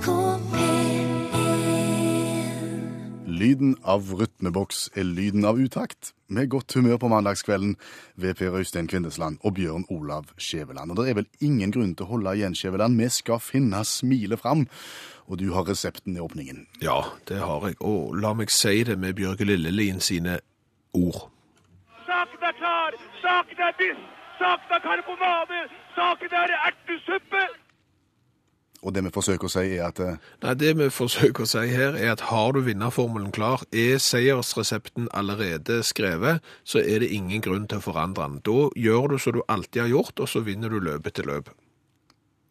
NRK P1 Lyden av rytmeboks er lyden av utakt. Med godt humør på mandagskvelden ved Per Øystein Kvindesland og Bjørn Olav Skjæveland. Og det er vel ingen grunn til å holde igjen, Skjæveland. Vi skal finne smilet fram. Og du har resepten i åpningen. Ja, det har jeg. Og la meg si det med Bjørge Lillelien sine ord. Saken er klar! Saken er biff! Saken er karbonade! Saken er ertesuppe! Og det vi forsøker å si, er at eh, Nei, Det vi forsøker å si her, er at har du vinnerformelen klar, er seiersresepten allerede skrevet, så er det ingen grunn til å forandre den. Da gjør du som du alltid har gjort, og så vinner du løpet til løp.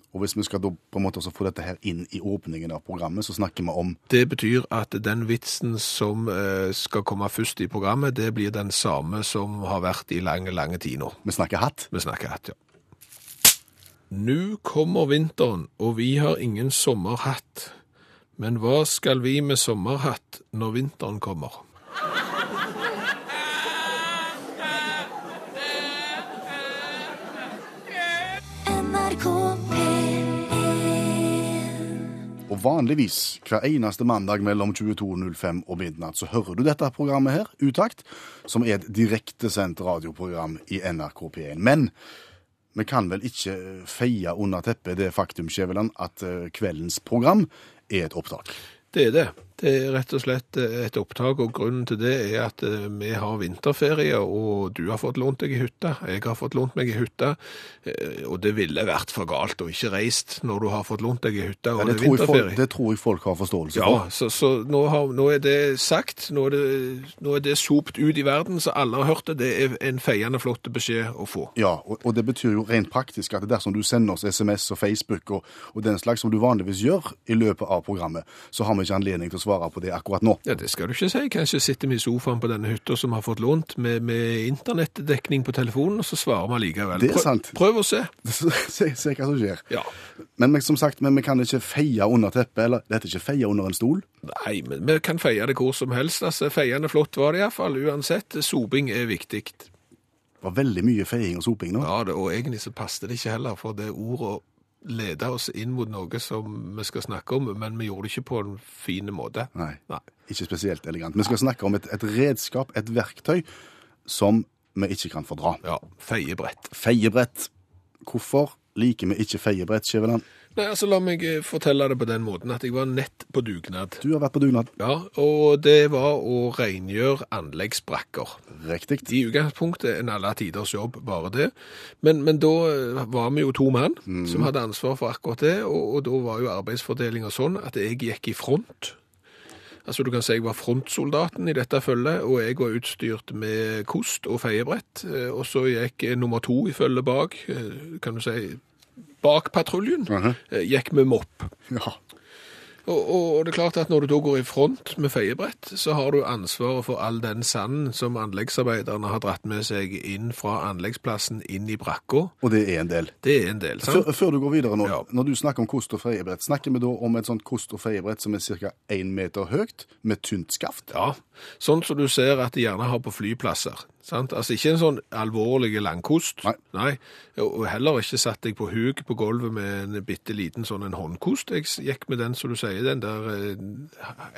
Og hvis vi skal da på en måte også få dette her inn i åpningen av programmet, så snakker vi om Det betyr at den vitsen som eh, skal komme først i programmet, det blir den samme som har vært i lange, lange tid nå. Vi snakker hatt. Vi snakker hatt, ja. Nå kommer vinteren, og vi har ingen sommerhatt. Men hva skal vi med sommerhatt når vinteren kommer? NRK P1 Og vanligvis, hver eneste mandag mellom 22.05 og midnatt, så hører du dette programmet her, Utakt, som er et direktesendt radioprogram i NRK P1. Men vi kan vel ikke feie under teppet det faktum, Skjæveland, at eh, kveldens program er et opptak. Det er det. Det er rett og slett eh, et opptak, og grunnen til det er at eh, vi har vinterferie, og du har fått lånt deg ei hytte, jeg har fått lånt meg ei hytte, eh, og det ville vært for galt å ikke reist når du har fått lånt deg ei hytte, og Ja, det det, er vinterferie. folk, det tror jeg folk har forståelse Ja, så, så nå, har, nå er det sagt, nå er det, nå er det sopt ut i verden, så alle har hørt det. Det er en feiende flott beskjed å få. Ja, og, og det betyr jo rent praktisk at dersom du sender oss SMS og Facebook og, og den slags som du vanligvis gjør i løpet av programmet, så har vi ikke anledning til å svare på det akkurat nå. Ja, det skal du ikke si. Kanskje sitter vi i sofaen på denne hytta som har fått lånt med, med internettdekning på telefonen, og så svarer vi likevel. Det er sant. Prøv å se. se, se hva som skjer. Ja. Men men som sagt, men vi kan ikke feie under teppet, eller det heter ikke feie under en stol. Nei, men vi kan feie det hvor som helst. Altså, Feiende flott var det iallfall. Uansett, soping er viktig. Det var veldig mye feiing og soping nå. Ja, det, og egentlig så passet det ikke heller, for det ordet leda oss inn mot noe som vi skal snakke om, men vi gjorde det ikke på en fin måte. Nei, Nei. ikke spesielt elegant. Vi skal snakke om et, et redskap, et verktøy, som vi ikke kan fordra. Ja, feiebrett. Feiebrett. Hvorfor liker vi ikke feiebrett, Skjæveland? Nei, altså La meg eh, fortelle det på den måten at jeg var nett på dugnad. Du har vært på dugnad. Ja, Og det var å rengjøre anleggsbrakker. Riktig. I utgangspunktet en alle tiders jobb, bare det. Men, men da eh, var vi jo to mann som hadde ansvar for akkurat det, og, og da var jo arbeidsfordelinga sånn at jeg gikk i front. Altså Du kan si jeg var frontsoldaten i dette følget, og jeg var utstyrt med kost og feiebrett. eh, Og så gikk nummer to i følget bak, kan du si bak patruljen, uh -huh. gikk med mopp. Ja. Og, og, og det er klart at når du da går i front med feiebrett, så har du ansvaret for all den sanden som anleggsarbeiderne har dratt med seg inn fra anleggsplassen inn i brakka. Og det er en del. Det er en del, sant? Før, før du går videre nå, Ja. når du snakker om kost og feiebrett, snakker vi da om et sånt kost og feiebrett som er ca. én meter høyt, med tynt skaft? Ja, sånn som du ser at de gjerne har på flyplasser. Sant? Altså ikke en sånn alvorlig langkost. Nei. Og heller ikke satt jeg på huk på gulvet med en bitte liten sånn en håndkost. Jeg gikk med den, som du sier, den der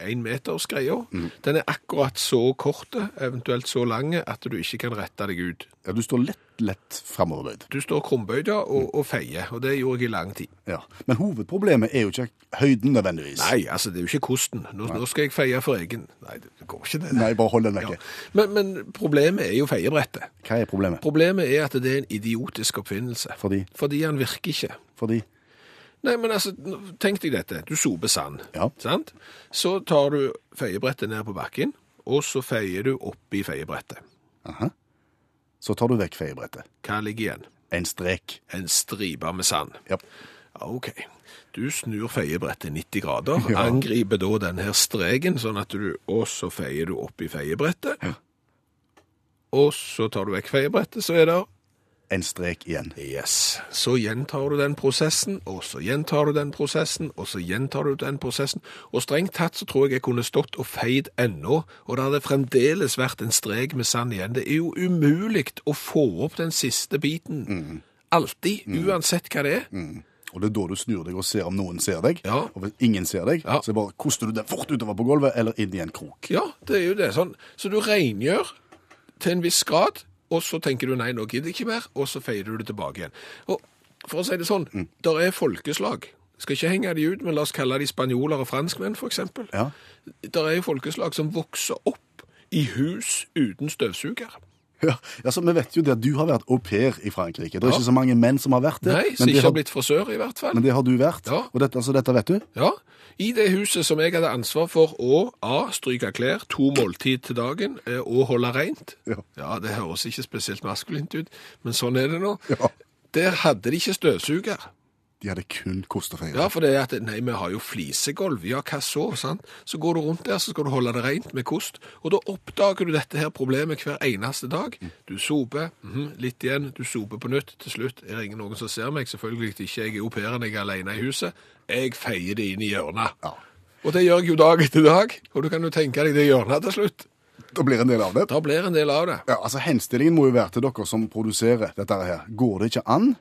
énmetersgreia. meters greia. Den er akkurat så korte, eventuelt så lange, at du ikke kan rette deg ut. Ja, du står lett, lett framoverbøyd. Du står krumbøyd og, og feier, og det gjorde jeg i lang tid. Ja. Men hovedproblemet er jo ikke høyden nødvendigvis. Nei, altså det er jo ikke kosten. Nå, nå skal jeg feie for egen. Nei, det går ikke det. Nei, bare hold den vekke. Ja. Men, men problemet er jo feiebrettet. Hva er problemet? Problemet er at det er en idiotisk oppfinnelse. Fordi? Fordi han virker ikke. Fordi Nei, men altså, tenk deg dette. Du soper sand, Ja. sant? Så tar du feiebrettet ned på bakken, og så feier du opp i feiebrettet. Aha. Så tar du vekk feiebrettet. Hva ligger igjen? En strek. En stripe med sand. Ja. OK. Du snur feiebrettet 90 grader, Ja. angriper da den her streken, sånn at du, og så feier du opp i feiebrettet. Ja. Og så tar du vekk feiebrettet, så er det En strek igjen. Yes. Så gjentar du den prosessen, og så gjentar du den prosessen, og så gjentar du den prosessen. Og strengt tatt så tror jeg jeg kunne stått og feid ennå, og det hadde fremdeles vært en strek med sand igjen. Det er jo umulig å få opp den siste biten. Alltid, uansett hva det er. Og det er da du snur deg og ser om noen ser deg. Ja. Og hvis ingen ser deg, Ja. så bare koster du den fort utover på gulvet eller inn i en krok. Ja, det er jo det. sånn. Så du rengjør til en viss grad, og så tenker du nei, nå gidder jeg ikke mer, og så feier du det tilbake igjen. Og for å si det sånn, Mm. der er folkeslag. Skal ikke henge de ut, men la oss kalle de spanjoler og franskmenn, eksempel. Ja. Der er jo folkeslag som vokser opp i hus uten støvsuger. Ja, altså, Vi vet jo det at du har vært au pair i Frankrike. Det er Ja. ikke så mange menn som har vært det. Nei, som ikke har, blitt frisør i hvert fall. men det har du vært. Ja. Og dette, altså, dette vet du? Ja, i det huset som jeg hadde ansvar for å A. stryke klær, to måltid til dagen eh, og holde rent. Ja. det høres ikke spesielt maskulint ut, men sånn er det nå. Ja. Der hadde de ikke støvsuger. De hadde kun kost og feire. Ja, for det er at nei, vi har jo flisegolv. Ja, hva så? sant? Så går du rundt der, så skal du holde det rent med kost. Og da oppdager du dette her problemet hver eneste dag. Du soper, mhm, litt igjen, du soper på nytt. Til slutt er det ingen noen som ser meg. Selvfølgelig ikke. Jeg er au pair jeg er alene i huset. Jeg feier det inn i hjørnet. Ja. Og det gjør jeg jo dag etter dag. Og du kan jo tenke deg det hjørnet til slutt. Da blir en del av det. Da blir en del av det. Ja, altså Henstillingen må jo være til dere som produserer dette her. Går det ikke an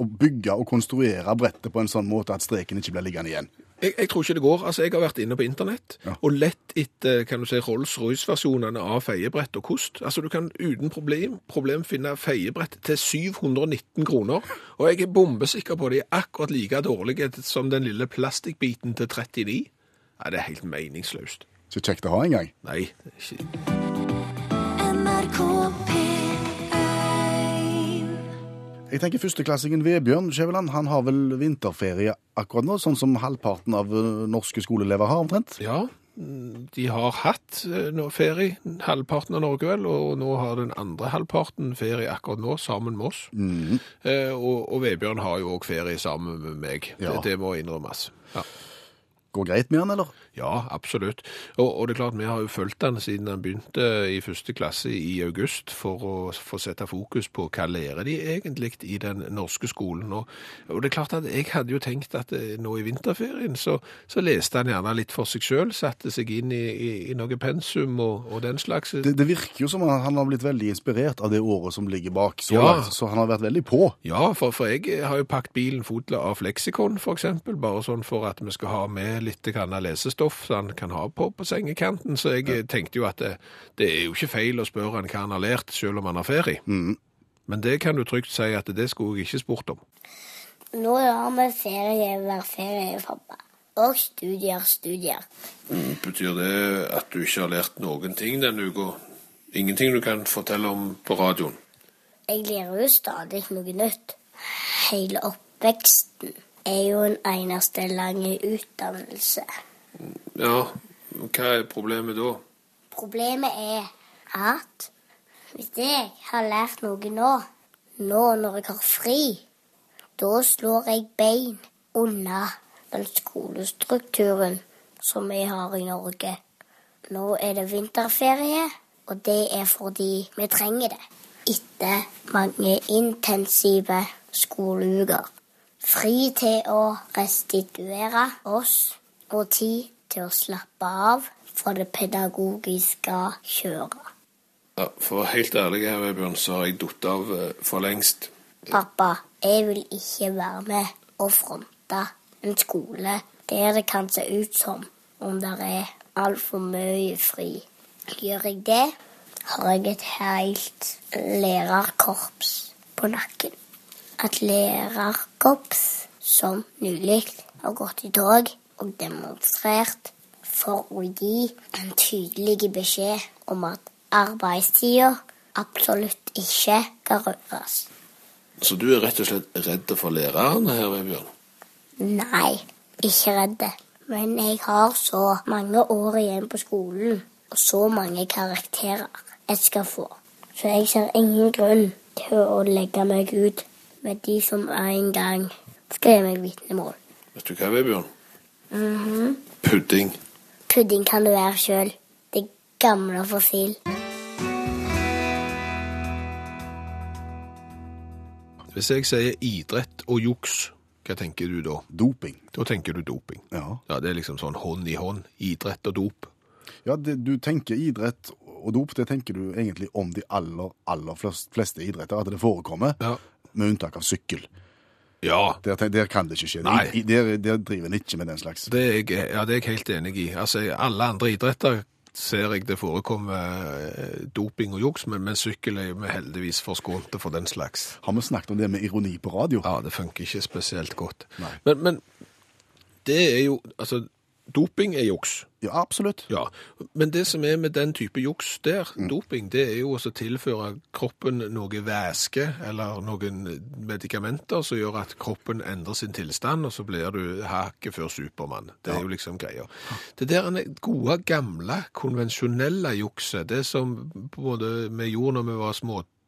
å bygge og konstruere brettet på en sånn måte at streken ikke blir liggende igjen? Jeg, jeg tror ikke det går. Altså, Jeg har vært inne på internett Ja. og lett etter kan du si, Rolls-Royce-versjonene av feiebrett og kost. Altså, Du kan uten problem, problem finne feiebrett til 719 kroner. Og jeg er bombesikker på de er akkurat like dårlige som den lille plastikkbiten til 39. Nei, Det er helt meningsløst. Så kjekt å ha en gang. Nei. det er ikke... Jeg tenker Førsteklassingen Vebjørn Skjæveland han har vel vinterferie akkurat nå, sånn som halvparten av eh, norske skoleelever har omtrent? Ja, mm, de har hatt eh, ferie, halvparten av Norge vel, og nå har den andre halvparten ferie akkurat nå, sammen med oss. Eh, og, og Vebjørn har jo også ferie sammen med meg. Ja. Det, det må innrømmes. Ja. Går greit med han, eller? Ja, absolutt. Og, og det er klart, vi har jo fulgt den siden han begynte i første klasse i august for å få sette fokus på hva lærer de egentlig i den norske skolen. Og, og det er klart at jeg hadde jo tenkt at eh, nå i vinterferien så, så leste han gjerne litt for seg selv, satte seg inn i, i, i noe pensum og, og den slags. Det, det virker jo som han har blitt veldig inspirert av det året som ligger bak så Ja. langt, så han har vært veldig på. Ja, for, for jeg har jo pakket bilen fotla av fleksikon, eksempel, bare sånn for at vi skal ha med litt grann så han kan ha på på sengekanten. Så jeg ja. tenkte jo at det, det er jo ikke feil å spørre han hva han har lært, selv om han har ferie. Men det kan du trygt si at det skulle jeg ikke spurt om. Nå har vi ferie hver ferie, pappa. Og studier, studier. Betyr det at du ikke har lært noen ting denne uka? Ingenting du kan fortelle om på radioen? Jeg lærer jo stadig noe nytt. Hele oppveksten er jo en eneste lang utdannelse. Ja, hva er problemet da? Problemet er at hvis jeg har lært noe nå, nå når jeg har fri, da slår jeg bein unna den skolestrukturen som vi har i Norge. Nå er det vinterferie, og det er fordi vi trenger det. Etter mange intensive skoleuker. Fri til å restituere oss, og tid til å slappe av fra det pedagogiske kjøret. Ja, for å være helt ærlig her, Bjørn, så har jeg falt av eh, for lengst. Pappa, jeg vil ikke være med og fronte en skole der det kan se ut som om det er altfor mye fri. Gjør jeg det, har jeg et helt lærerkorps på nakken. Et lærerkorps som nylig har gått i tog og demonstrert for å gi en tydelig beskjed om at arbeidstida absolutt ikke skal røres. Så du er rett og slett redd for lærerne her, Vebjørn? Nei, ikke redd. Men jeg har så mange år igjen på skolen, og så mange karakterer jeg skal få. Så jeg ser ingen grunn til å legge meg ut med de som en gang skrev meg vitnemål. Vet du hva, Vebjørn? Mhm. Pudding. Pudding kan du være sjøl. Det gamle fossil. Hvis jeg sier idrett og juks, hva tenker du da? Doping. Da tenker du doping. Ja. Ja, det er liksom sånn hånd i hånd. Idrett og dop. Ja, det, du tenker idrett og dop, det tenker du egentlig om de aller, aller fleste idretter, at det forekommer, Ja. med unntak av sykkel. Ja, Der, der kan det ikke skje. Nei. Der, der driver en ikke med den slags. det er, jeg, ja, det er jeg helt enig i. Altså, alle andre idretter ser jeg det forekommer eh, doping og juks, men, men sykkel er vi heldigvis forskånte for den slags. Har vi snakket om det med ironi på radio? Ja, det funker ikke spesielt godt. Nei. Men, men det er jo, altså, doping er juks. Ja, absolutt. Ja, men det som er med den type juks der, doping, det er jo å tilføre kroppen noe væske eller noen medikamenter som gjør at kroppen endrer sin tilstand, og så blir du hakket før Supermann. Det er jo liksom greia. Det der er gode, gamle, konvensjonelle jukset, det som måte vi gjorde når vi var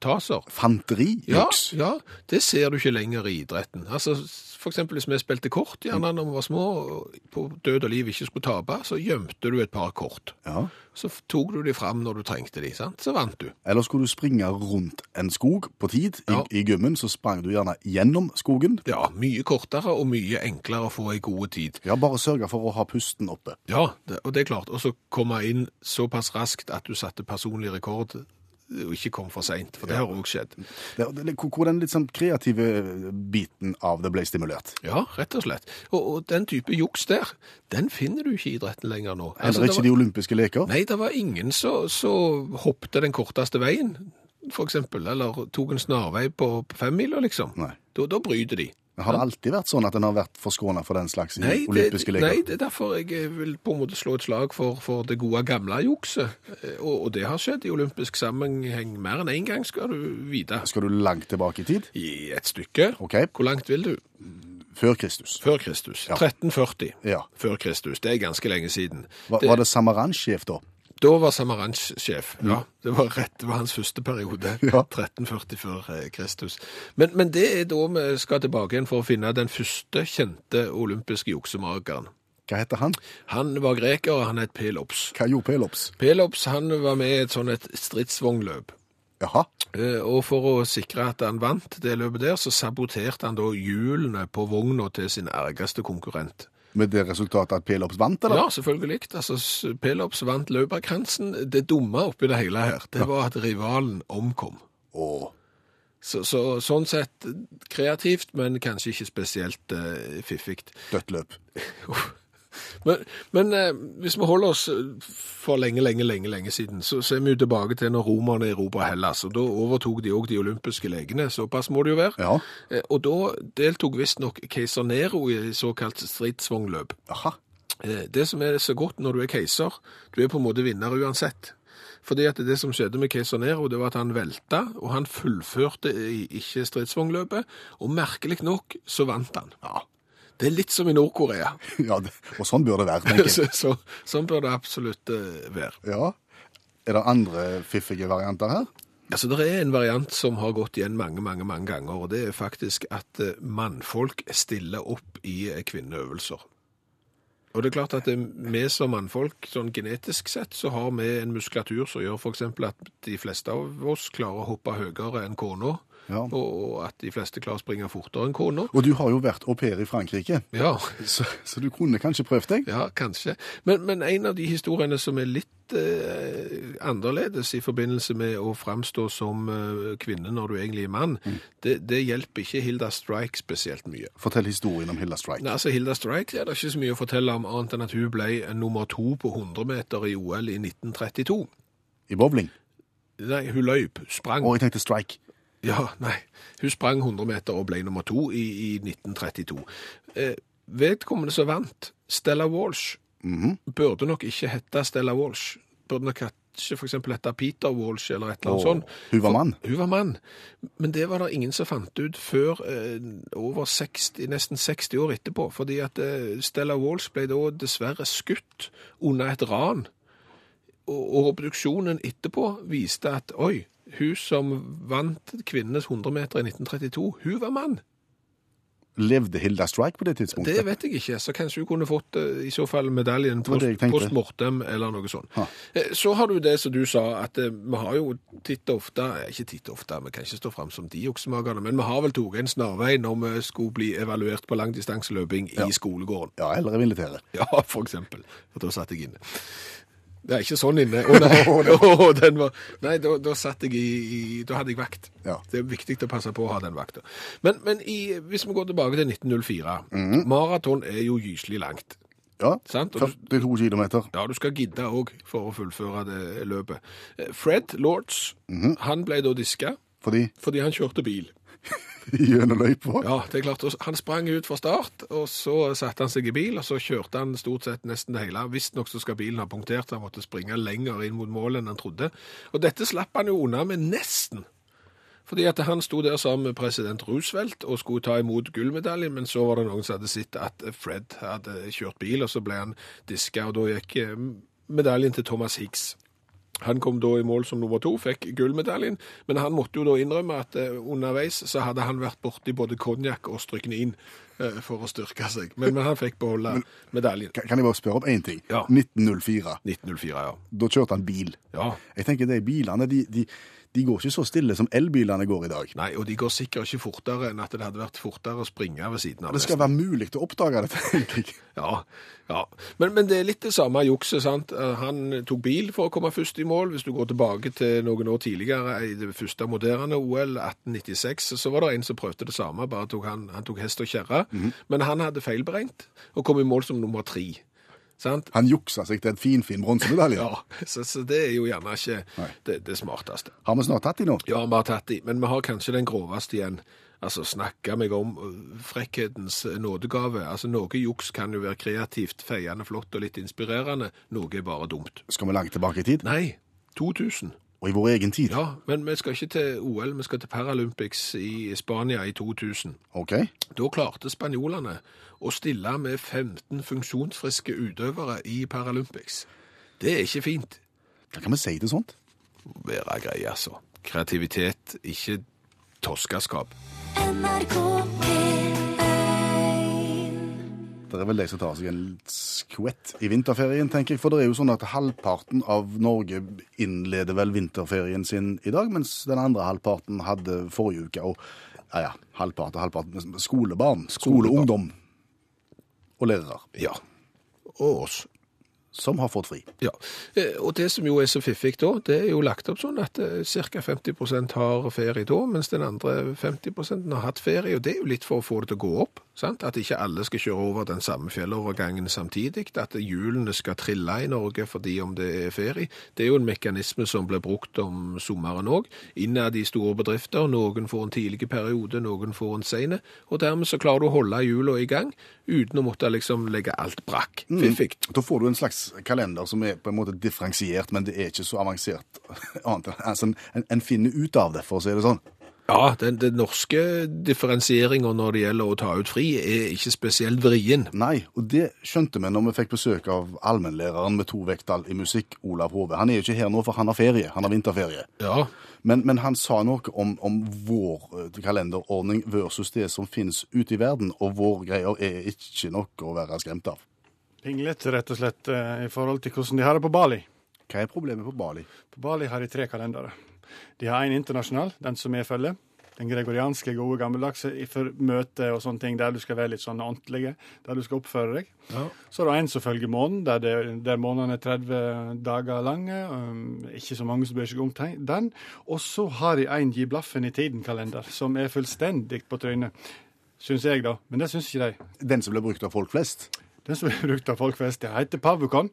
småtaser, Fanteri, ja, ja, det ser du ikke lenger i idretten. Altså, for eksempel hvis vi spilte kort, gjerne når vi var små, og på død og liv ikke skulle tape, så gjemte du et par kort. Ja. Så tok du de fram når du trengte de, sant? Så vant du. Eller skulle du springe rundt en skog på tid i, Ja. i gymmen, så sprang du gjerne gjennom skogen. Ja, mye kortere og mye enklere å få ei god tid. Ja, bare sørge for å ha pusten oppe. Ja, det, og det er klart. Og så komme inn såpass raskt at du satte personlig rekord, og ikke kom for seint, for det har òg skjedd. Hvor den litt sånn kreative biten av det ble stimulert. Ja, rett og slett. Og, og den type juks der, den finner du ikke i idretten lenger nå. Heller Altså, ikke var- de olympiske leker. Nei, det var ingen som hoppet den korteste veien, eksempel, eller tok en snarvei på på femmila, liksom. Da, da bryter de. Men Har det alltid vært sånn at en har vært forskånet for den slags Nei det, olympiske leker? nei, det er derfor jeg vil på en måte slå et slag for, for det gode gamle jukset. Eh, Og, og det har skjedd i olympisk sammenheng mer enn én gang, skal du vite. Skal du langt tilbake i tid? I et stykke. Ok. Hvor langt vil du? Før Kristus. Før Kristus. Ja. 1340 Ja. før Kristus. Det er ganske lenge siden. Var, var det Samaran-sjef da? Da var Samaranch sjef. Ja, det var rett, det var hans første periode. Ja. 1340 før eh, Kristus. Men, men det er da vi skal tilbake igjen for å finne den første kjente olympiske juksemakeren. Hva heter han? Han var greker, og han het Pelops. Hva gjorde Pelops? Pelops han var med i et sånn et stridsvognløp. Jaha. Eh, Og for å sikre at han vant det løpet der, så saboterte han da hjulene på vogna til sin ergeste konkurrent. Med det resultatet at Pelops vant, eller? Ja, selvfølgelig. Altså, Pelops vant løperkransen. Det dumme oppi det hele her, det var at rivalen omkom. Åh. Så, så sånn sett kreativt, men kanskje ikke spesielt uh, fiffig. Dødt løp. Men, men eh, hvis vi holder oss eh, for lenge, lenge, lenge lenge siden, så, så er vi jo tilbake til når romerne erobra Hellas. og Da overtok de òg de olympiske legene. Såpass må det jo være. Ja. Eh, Og da deltok visstnok keiser Nero i såkalt stridsvognløp. Aha. Eh, Det som er så godt når du er keiser, du er på en måte vinner uansett. Fordi at det som skjedde med keiser Nero, det var at han velta, og han fullførte ikke stridsvognløpet, og merkelig nok så vant han. Ja. Det er litt som i Nord-Korea. ja det, og sånn bør det være, tenker jeg. så, så, sånn bør det absolutt eh, være. Ja. Er det andre fiffige varianter her? Altså, Det er en variant som har gått igjen mange mange, mange ganger, og det er faktisk at eh, mannfolk stiller opp i eh, kvinneøvelser. Og det er klart at vi som mannfolk, sånn genetisk sett, så har vi en muskulatur som gjør f.eks. at de fleste av oss klarer å hoppe høyere enn kona, Ja. og, at de fleste klarer å springe fortere enn kona. Og du har jo vært au pair i Frankrike, Ja, så, så du kunne kanskje prøvd deg? Ja, kanskje. Men, men en av de historiene som er litt eh, annerledes i forbindelse med å framstå som eh, kvinne når du egentlig er mann, det, det hjelper ikke Hilda Strike spesielt mye. Fortell historien om Hilda Strike. Nei, altså Hilda Strike er det ikke så mye å fortelle om annet enn at hun ble nummer to på 100 meter i OL i 1932. I bowling. Nei, hun løp, sprang. Og jeg tenkte Strike. Ja, nei. Hun sprang 100 meter og ble nummer to i, i 1932. Eh, vedkommende som vant, Stella Walsh, burde nok ikke hette Stella Walsh. Burde nok kanskje for eksempel Peter Walsh eller et eller annet sånt. hun var For- mann. Hun var mann. Men det var det ingen som fant ut før eh, over 60, nesten 60 år etterpå. Fordi at eh, Stella Walsh ble da dessverre skutt under et ran. Og, og obduksjonen etterpå viste at oi, hun som vant kvinnenes 100 meter i 1932, hun var mann. Levde Hilda Strike på det tidspunktet? Det vet jeg ikke, så kanskje hun kunne fått eh, i så fall medaljen post, post mortem eller noe sånt. Ha. Eh, Så har du det som du sa, at eh, vi har jo titt og ofte, ikke titt og ofte, vi kan ikke stå frem som de oksemakerne, men vi har vel tatt en snarvei når vi skulle bli evaluert på langdistanseløping Ja. i skolegården. Ja, eller militæret. Ja, for eksempel. For da satt jeg inne. Det er ikke sånn inne. Å nei, oh, den var, nei da, da satt jeg i, Da hadde jeg vakt. Ja. Det er viktig å passe på å ha den vakta. Men, men i, hvis vi går tilbake til 1904 Mm. Maraton er jo gyselig langt. Ja, Sant, 42 kilometer. Ja, du skal gidde òg for å fullføre det løpet. Eh, Fred Lords, Mhm. han ble da diska Fordi fordi han kjørte bil. gjennom løypa. Ja, det er klart. Han sprang ut fra start, og så satte han seg i bil, og så kjørte han stort sett nesten det hele. Visstnok så skal bilen ha punktert, han måtte springe lenger inn mot målet enn han trodde. Og dette slapp han jo unna med nesten. Fordi at han sto der sammen med president Roosevelt og skulle ta imot gullmedaljen, men så var det noen som hadde sett at Fred hadde kjørt bil, og så ble han diska, og da gikk eh, medaljen til Thomas Higgs. Han kom da i mål som nummer to, fikk gullmedaljen, men han måtte jo da innrømme at eh, underveis så hadde han vært borti både konjakk og stryknin eh, for å styrke seg. Men, men han fikk beholde medaljen. Kan kan jeg bare spørre om én ting? Ja. 1904. 1904, ja. Da kjørte han bil. Ja, Jeg tenker de bilene de, de, de går ikke så stille som elbilene går i dag. Nei, og de går sikkert ikke fortere enn at det hadde vært fortere å springe ved siden av. Det skal være mulig å oppdage dette, tenker jeg. Ja, ja. Men, men det er litt det samme jukset, sant? Eh, Han tok bil for å komme først i mål. Hvis du går tilbake til noen år tidligere, i det første moderne OL, 1896, så var det en som prøvde det samme, bare tok han, han tok hest og kjerre. Men han hadde feilberegnet, og kom i mål som nummer tre. Sant? Han juksa seg til en finfin bronsemedalje. Ja, så, så det er jo gjerne ikke det, det smarteste. Har vi snart tatt de nå? Ja, vi har tatt de, men vi har kanskje den groveste igjen. Altså, snakke meg om øh, frekkhetens øh, nådegave. Altså, noe juks kan jo være kreativt, feiende flott og litt inspirerende. Noe er bare dumt. Skal vi langt tilbake i tid? Nei, 2000. Og i vår egen tid? Ja, men vi skal ikke til OL, vi skal til Paralympics i Spania i 2000. OK. Da klarte spanjolene å stille med 15 funksjonsfriske utøvere i Paralympics. Det er ikke fint. Hva kan vi si til sånt? Være greie, altså. Kreativitet, ikke toskaskap. NRK P1 Det er vel de som tar seg en skvett i vinterferien, tenker jeg. For det er jo sånn at halvparten av Norge innleder vel vinterferien sin i dag, mens den andre halvparten hadde forrige uke. Og ja, ja, halvparten, halvparten. Skolebarn, skoleungdom og lærere Ja. Og oss. som har fått fri. Ja, eh, og det som jo er så fiffig da, det er jo lagt opp sånn at ca. 50% har ferie da, mens den andre 50% har hatt ferie, og det er jo litt for å få det til å gå opp, sant? At ikke alle skal kjøre over den samme fjellovergangen samtidig, at hjulene skal trille i Norge fordi om det er ferie. Det er jo en mekanisme som blir brukt om sommeren òg. Innad i store bedrifter, noen får en tidlig periode, noen får en sene, og dermed så klarer du å holde hjula i gang uten å måtte liksom legge alt brakk. Fiffig. Da får du en slags kalender som er på en måte differensiert, men det er ikke så avansert annet enn altså, en, en finner ut av det, for å si det sånn. Ja, den, den norske differensieringa når det gjelder å ta ut fri, er ikke spesielt vrien. Nei, og det skjønte vi når vi fikk besøk av allmennlæreren med to vekttall i musikk, Olav Hove. Han er jo ikke her nå, for han har ferie. Han har vinterferie. Ja, Men, men han sa noe om, om vår eh, kalenderordning versus det som finnes ute i verden, og vår greier er ikke noe å være skremt av. Pinglete, rett og slett, eh, i forhold til hvordan de har det på Bali. Hva er problemet på Bali? På Bali har de tre kalendere. De har en internasjonal, den som jeg følger. Den gregorianske, gode, gammeldagse for møte og sånne ting, der du skal være litt sånn ordentlig, der du skal oppføre deg. Så er det en som følger månen, der, det, der måneden er 30 dager lange. Um, ikke så mange som bryr seg om den. Og så har de en Gi blaffen i tiden-kalender, som er fullstendig på trynet. Syns jeg, da. Men det syns ikke de. Den som ble brukt av folk flest? Den som ble brukt av folk flest, det heter pavukon.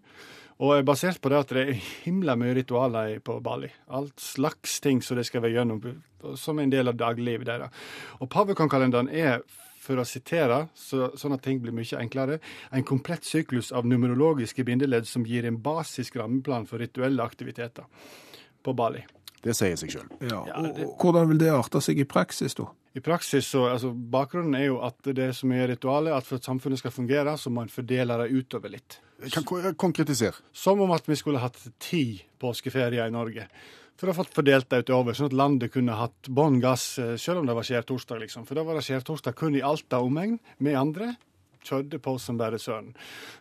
Og er basert på det at det er himla mye ritualer på Bali. Alt slags ting som de skal være gjennom som en del av dagliglivet deres. Og pavukon-kalenderen er, for å sitere, så, sånn at ting blir mye enklere, en komplett syklus av numerologiske bindeledd som gir en basisk rammeplan for rituelle aktiviteter på Bali. Det sier seg sjøl. ja. Og, og hvordan vil det arte seg i praksis, da? I praksis så, altså Bakgrunnen er jo at det som er ritualet, at for at samfunnet skal fungere, så må en fordele det utover litt. Kan konkretisere. Som om at vi skulle hatt ti påskeferier i Norge. For å ha fått fordelt det utover, sånn at landet kunne hatt bånn gass eh, selv om det var skjærtorsdag. Liksom. For da var det skjærtorsdag kun i Alta omegn. Vi andre kjørte på som bare søren.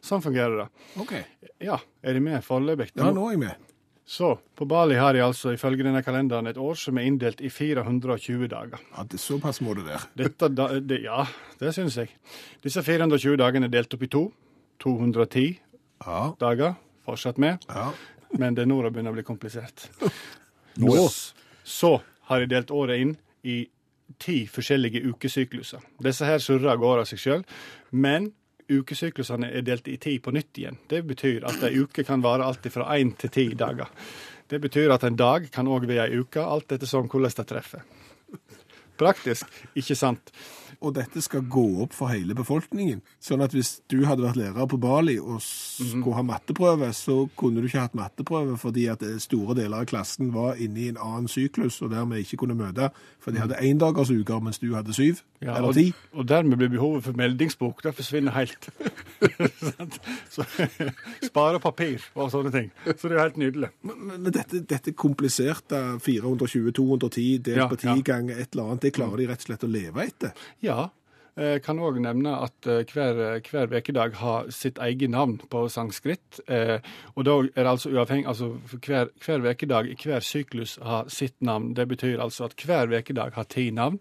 Sånn fungerer det. OK. Ja, er de med foreløpig? Ja, nå er jeg med. Så, på Bali har de altså ifølge denne kalenderen et år som er inndelt i 420 dager. Ja, det, er såpass må det være. Dette, da, det, ja, det syns jeg. Disse 420 dagene er delt opp i to. 210 Ja. dager, fortsatt med. ja. men det er nå det begynner å bli komplisert. Nå. Så har jeg delt året inn i ti forskjellige ukesykluser. Disse her surrer av går av seg sjøl, men ukesyklusene er delt i ti på nytt igjen. Det betyr at ei uke kan vare alt fra én til ti dager. Det betyr at en dag kan òg være ei uke, alt etter som hvordan det treffer. Praktisk, ikke sant? Og dette skal gå opp for hele befolkningen. Sånn at hvis du hadde vært lærer på Bali og skulle ha matteprøve, så kunne du ikke hatt matteprøve fordi at eh, store deler av klassen var inne i en annen syklus og dermed ikke kunne møte. For de hadde éndagers uker, mens du hadde syv Ja, eller ti. og dermed blir behovet for meldingsbok det forsvinner helt. Så, spare papir og sånne ting. Så det er jo helt nydelig. Men, men dette, dette kompliserte 420-210 delt Ja, på ti ja. ganger et eller annet, det klarer de rett og slett å leve etter. Ja. Jeg kan òg nevne at eh, hver, hver vekedag har sitt eget navn på sanskrit. Eh, og da er det altså uavhengig altså hver, hver vekedag i hver syklus har sitt navn. Det betyr altså at hver vekedag har ti navn.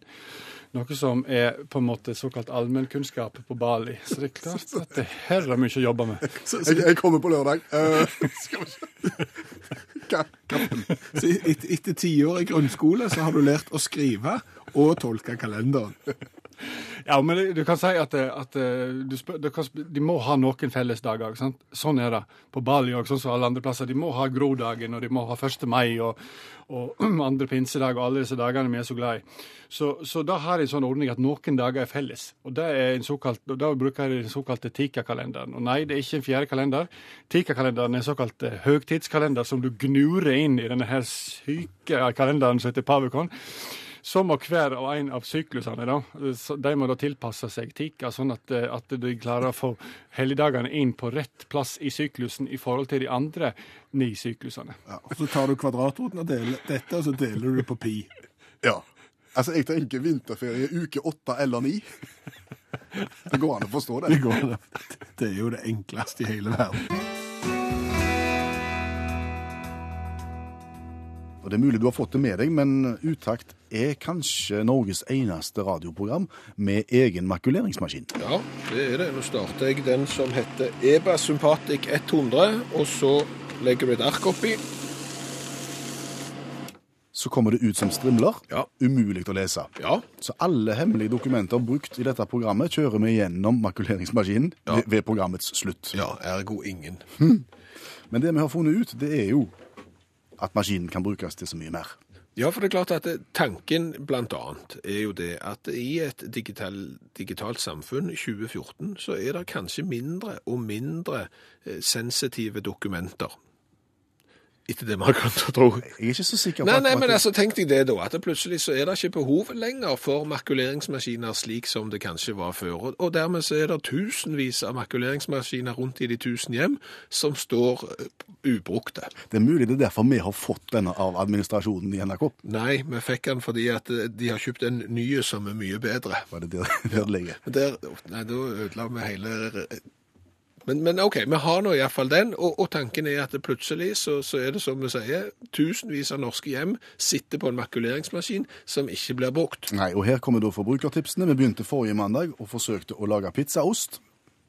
Noe som er på en måte såkalt allmennkunnskap på Bali. Så det er klart at det her er mye å jobbe med. Jeg, jeg kommer på lørdag. Uh, skal vi se. Hva? Hva? Så et, etter tiår i grunnskole så har du lært å skrive og tolke kalenderen. Ja, men du kan si at, eh, at eh, spør, kan, de må ha noen fellesdager. sant? Sånn er det på Bali òg, sånn som alle andre plasser. De må ha grodagen, og de må ha 1. mai og, og andre pinsedag og alle disse dagene vi er så glad i. Så, så da har de en sånn ordning at noen dager er felles. Og det er en såkalt, og da bruker de den såkalte Tika-kalenderen. Og nei, det er ikke en fjerde kalender. Tika-kalenderen er en såkalt eh, høgtidskalender som du gnurer inn i denne her syke kalenderen som heter Pavukon. Så må hver og en av syklusene da, de må da tilpasse seg Tika, sånn at, eh, at de klarer å få helligdagene inn på rett plass i syklusen i forhold til de andre ni syklusene. Ja, og så tar du kvadratroten deler dette, og så deler du på pi. Ja. Altså, jeg tenker vinterferie uke åtte eller ni. Det går an å forstå det. Det går. Det er jo det enkleste i hele verden. Og Det er mulig du har fått det med deg, men Utakt er kanskje Norges eneste radioprogram med egen makuleringsmaskin. Ja, det er det. Nå starter jeg den som heter EBA Sympatic 100, og så legger vi et ark oppi. Så kommer det ut som strimler. Ja. Umulig å lese. Ja, Så alle hemmelige dokumenter brukt i dette programmet kjører vi gjennom makuleringsmaskinen Ja. ved, ved programmets slutt. ja ergo ingen. Men det vi har funnet ut, det er jo at maskinen kan brukes til så mye mer. Ja, for det er klart at tanken blant annet er jo det at i et digital, digitalt samfunn 2014 så er det kanskje mindre og mindre eh, sensitive dokumenter. Etter det man kan tro. Jeg er ikke så sikker på Nei, at- nei, men altså, tenk deg det da, at det plutselig så er det ikke behov lenger for makuleringsmaskiner slik som det kanskje var før. Og- dermed så er det tusenvis av makuleringsmaskiner rundt i de tusen hjem som står eh, ubrukte. Det er mulig det er derfor vi har fått denne av administrasjonen i NRK. Nei, vi fikk den fordi at eh, de har kjøpt en ny som er mye bedre. Var det der, der det ligger? Der, nei, da ødela vi hele men, men OK, vi har nå iallfall den, og, og tanken er at plutselig så, så er det som vi sier, tusenvis av norske hjem sitter på en makuleringsmaskin som ikke blir brukt. Nei, og her kommer da forbrukertipsene. Vi begynte forrige mandag og forsøkte å lage pizzaost.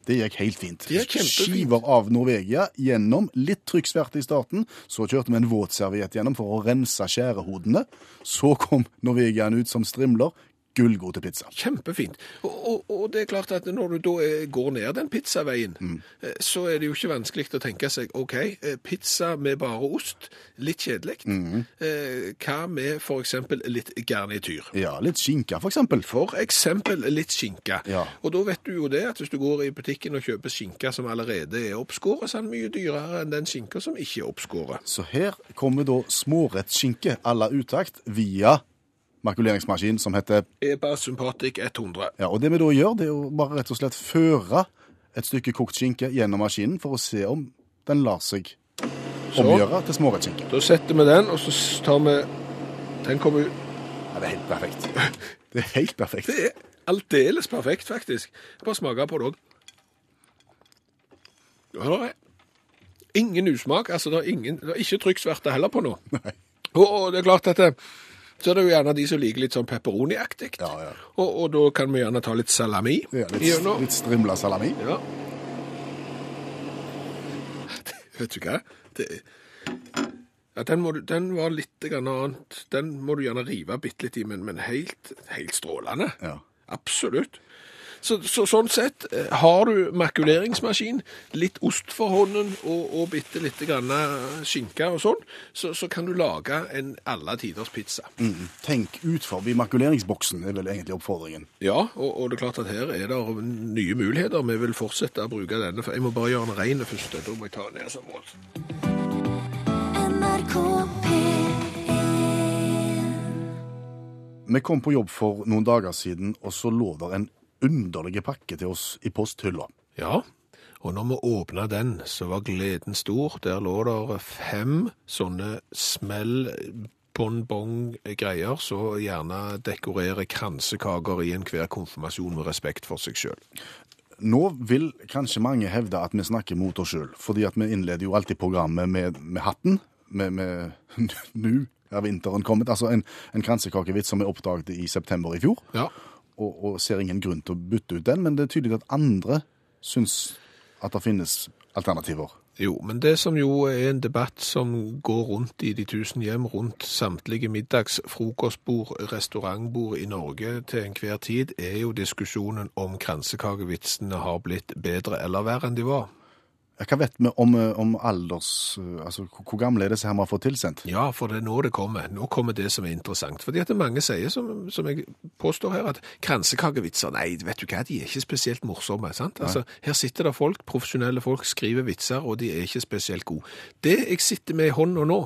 Det gikk helt fint. Skiver av Norvegia gjennom, litt trykksverte i starten. Så kjørte vi en våtserviett gjennom for å rense skjærehodene. Så kom Norvegiaen ut som strimler. Gullgod til pizza. Kjempefint. Og, og, og det er klart at når du da eh, går ned den pizzaveien, mm. så er det jo ikke vanskelig å tenke seg OK, eh, pizza med bare ost, litt kjedelig. Mm. Hva med f.eks. litt garnityr? Ja, litt skinke, for eksempel. For eksempel litt skinke. Ja. Og da vet du jo det at hvis du går i butikken og kjøper skinke som allerede er oppskåret, så er den mye dyrere enn den skinka som ikke er oppskåret. Så her kommer da smårettskinke à la utakt via makuleringsmaskin som heter EBA Sympatic 100. Ja, og det vi da gjør, det er jo bare rett og slett føre et stykke kokt skinke gjennom maskinen for å se om den lar seg omgjøre til smårettskinke. Da setter vi den, og så tar vi Den kommer ut. Ja, det er helt perfekt. Det er helt perfekt. Det er aldeles perfekt, faktisk. Bare smake på det òg. Ja, ingen usmak. Altså, det er, ingen, det er ikke trykksverte heller på nå. Nei. Og, og det er klart at det, så er det jo gjerne de som liker litt sånn pepperoni-aktig. Ja, ja. Og, og da kan vi gjerne ta litt salami Ja, litt, litt strimla salami. Ja. Vet du hva? Det, Ja, den, må du, den var litt annet. Den må du gjerne rive bitte litt i, men, men helt, helt strålende. Ja. Absolutt. Så, så sånn sett, eh, har du makuleringsmaskin, litt ost for hånden og, og bitte litt grann skinke og sånn, så, så kan du lage en alle tiders pizza. Mm. Tenk ut forbi makuleringsboksen, er vel egentlig oppfordringen. Ja, og, og det er klart at her er det nye muligheter. Vi vil fortsette å bruke denne, for jeg må bare gjøre den ren først. Da må jeg ta den ned som mål. Vi kom på jobb for noen dager siden, og så lå der en underlig pakke til oss i posthylla. Ja, og når vi åpna den, så var gleden stor. Der lå det fem sånne smell bonbong-greier, så gjerne dekorerer kransekaker i enhver konfirmasjon med respekt for seg sjøl. Nå vil kanskje mange hevde at vi snakker mot oss sjøl, fordi at vi innleder jo alltid programmet med, med hatten. Med, med Nå er vinteren kommet. Altså en, en kransekakevits som vi oppdaget i september i fjor. Ja. Og, og ser ingen grunn til å bytte ut den, men det er tydelig at andre syns at det finnes alternativer. Jo, men det som jo er en debatt som går rundt i de tusen hjem, rundt samtlige middags-, frokostbord, restaurantbord i Norge til enhver tid, er jo diskusjonen om kransekakevitsene har blitt bedre eller verre enn de var. Hva vet vi om, eh, om alders... eh, Altså, hvor gamle er disse her vi har fått tilsendt? Ja, for det er nå det kommer. Nå kommer det som er interessant. Fordi at det mange sier, som, som jeg påstår her, at kransekakevitser, nei, vet du hva, de er ikke spesielt morsomme, sant? Altså, her sitter det folk, profesjonelle folk, skriver vitser, og de er ikke spesielt gode. Det jeg sitter med i hånda nå,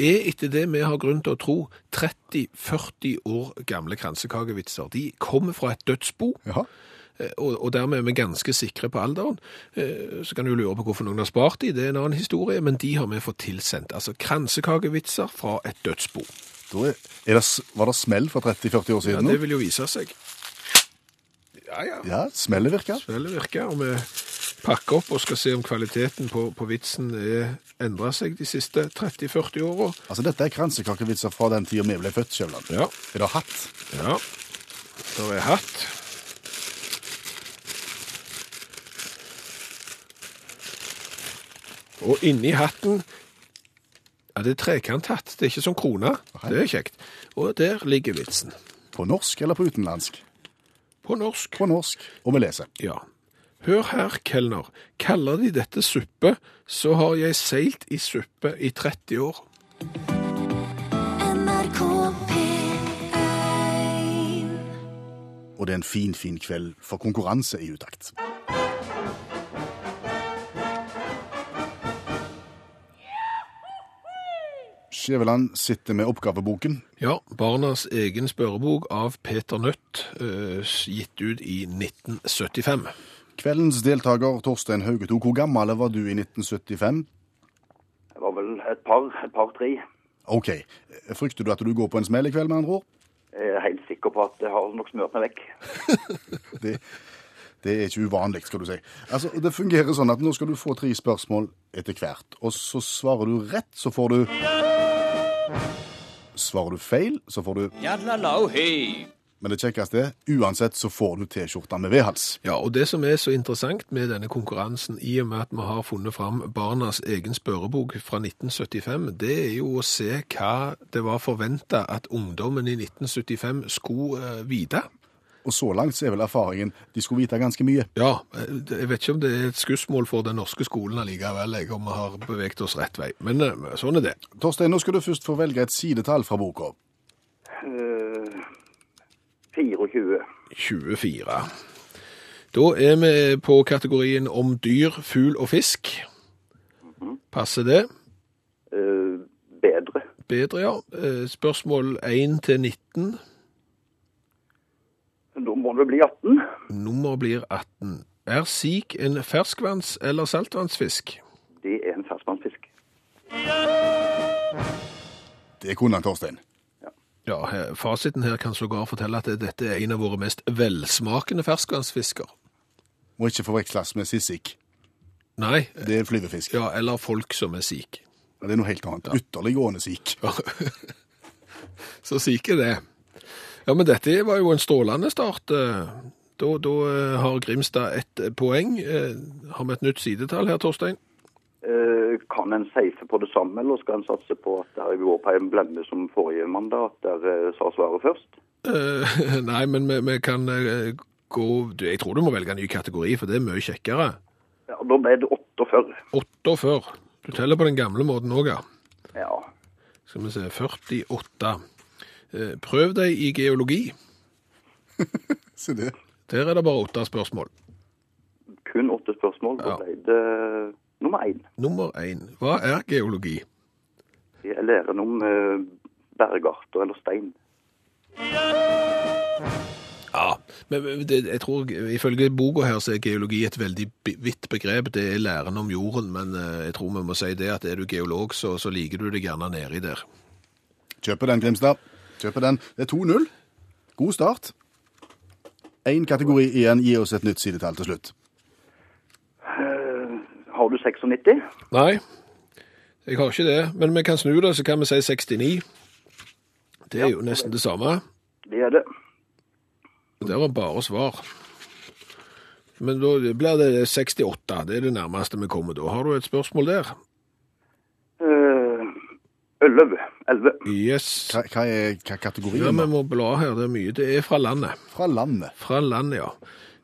er etter det vi har grunn til å tro 30-40 år gamle kransekakevitser. De kommer fra et dødsbo, Ja. Eh, og, dermed er vi ganske sikre på alderen. Eh, Så kan du lure på hvorfor noen har spart de, det er en annen historie, men de har vi fått tilsendt. Altså kransekakevitser fra et dødsbo. Det, var det smell for 30-40 år siden? Ja, det vil jo vise seg. Ja, ja. Ja, smellet virker. Smellet virker, og vi pakker opp og skal se om kvaliteten på, på vitsen er endra seg de siste 30-40 åra. Altså, dette er kransekakevitser fra den tida vi ble født, Skjævland. Ja. Er det hatt? ja. det er hatt. Og inni hatten Ja, det er trekanthatt. Det er ikke som krone. Det er kjekt. Og der ligger vitsen. På norsk eller på utenlandsk? På norsk. På norsk. Og vi leser. Ja. Hør her, kelner. Kaller de dette suppe, så har jeg seilt i suppe i 30 år. NRK P1 Og det er en fin, fin kveld for konkurranse i utakt. Skjæveland sitter med oppgaveboken. Ja, Barnas egen spørrebok av Peter Nødt, eh, gitt ut i 1975. Kveldens deltaker Torstein Haugeto, hvor gammel var du i 1975? Det var vel et par, et par-tre. OK. Frykter du at du går på en smell i kveld, med andre ord? Jeg er helt sikker på at jeg har nok smurt meg vekk. Det, det er ikke uvanlig, skal du si. Altså, Det fungerer sånn at nå skal du få tre spørsmål etter hvert. Og så svarer du rett, så får du Svarer du feil, så får du Men det kjekkeste er, uansett så får du T-skjorta med vedhals. Ja, og det som er så interessant med denne konkurransen, i og med at vi har funnet fram Barnas egen spørrebok fra 1975, det er jo å se hva det var forventa at ungdommen i 1975 skulle eh, vite. Og så langt så er vel erfaringen de skulle vite ganske mye. Ja, jeg vet ikke om det er et skussmål for den norske skolen allikevel, jeg, om vi har beveget oss rett vei. Men eh, sånn er det. Torstein, nå skal du først få velge et sidetall fra boka. Uh, 24. 24. Da er vi på kategorien om dyr, fugl og fisk. Passer det? Uh, bedre. Bedre, ja. Eh, Spørsmål 1 til 19. Må det bli 18. Nummer blir 18. Er sik en ferskvanns- eller saltvannsfisk? Det er en ferskvannsfisk. Det kunne han, Torstein. Ja, her, fasiten her kan sågar fortelle at dette er en av våre mest velsmakende ferskvannsfisker. Må ikke forveksles med sissik. Nei, Det er flyvefisk. ja, eller folk som er sik. Det er noe helt annet. Ytterliggående sik. Ja. Så sik er det. Ja, men dette var jo en strålende start. eh. Da, da eh, har Grimstad ett poeng. Eh, Har vi et nytt sidetall her, Torstein? Kan en safe på det samme, eller skal en satse på at det går på en blemme som forrige mandag, at der sa svaret først? Nei, men vi, vi kan gå Jeg tror du må velge en ny kategori, for det er mye kjekkere. Ja, Da ble det 48. 48. Du teller på den gamle måten òg, ja. Ja. Skal vi se 48. Eh, Prøv deg i geologi. Se det. Der er det bare åtte spørsmål. Kun åtte spørsmål. Da Ja. ble det nummer én. Nummer én. Hva er geologi? Det er læren om eh, bergarter eller stein. Ja, men det, jeg tror ifølge boka her så er geologi et veldig vidt begrep. Det er læren om jorden, men eh, jeg tror vi må si det at er du geolog, så, så liker du det gjerne nedi der. Kjøper den, Grimstad. Kjøper den. Det er 2-0. God start. Én kategori igjen. Gi oss et nytt sidetall til slutt. Uh, har du 96? Nei, jeg har ikke det, men vi kan snu det, så kan vi si 69. Det er jo nesten det samme. Det er det. Det var bare svar. Men da blir det 68, det er det nærmeste vi kommer da. Har du et spørsmål der? 11. 11. Yes. Hva, hva er hva kategorien? Ja, vi må bla her, det er mye. Det er fra landet. Fra landet. Fra landet, ja.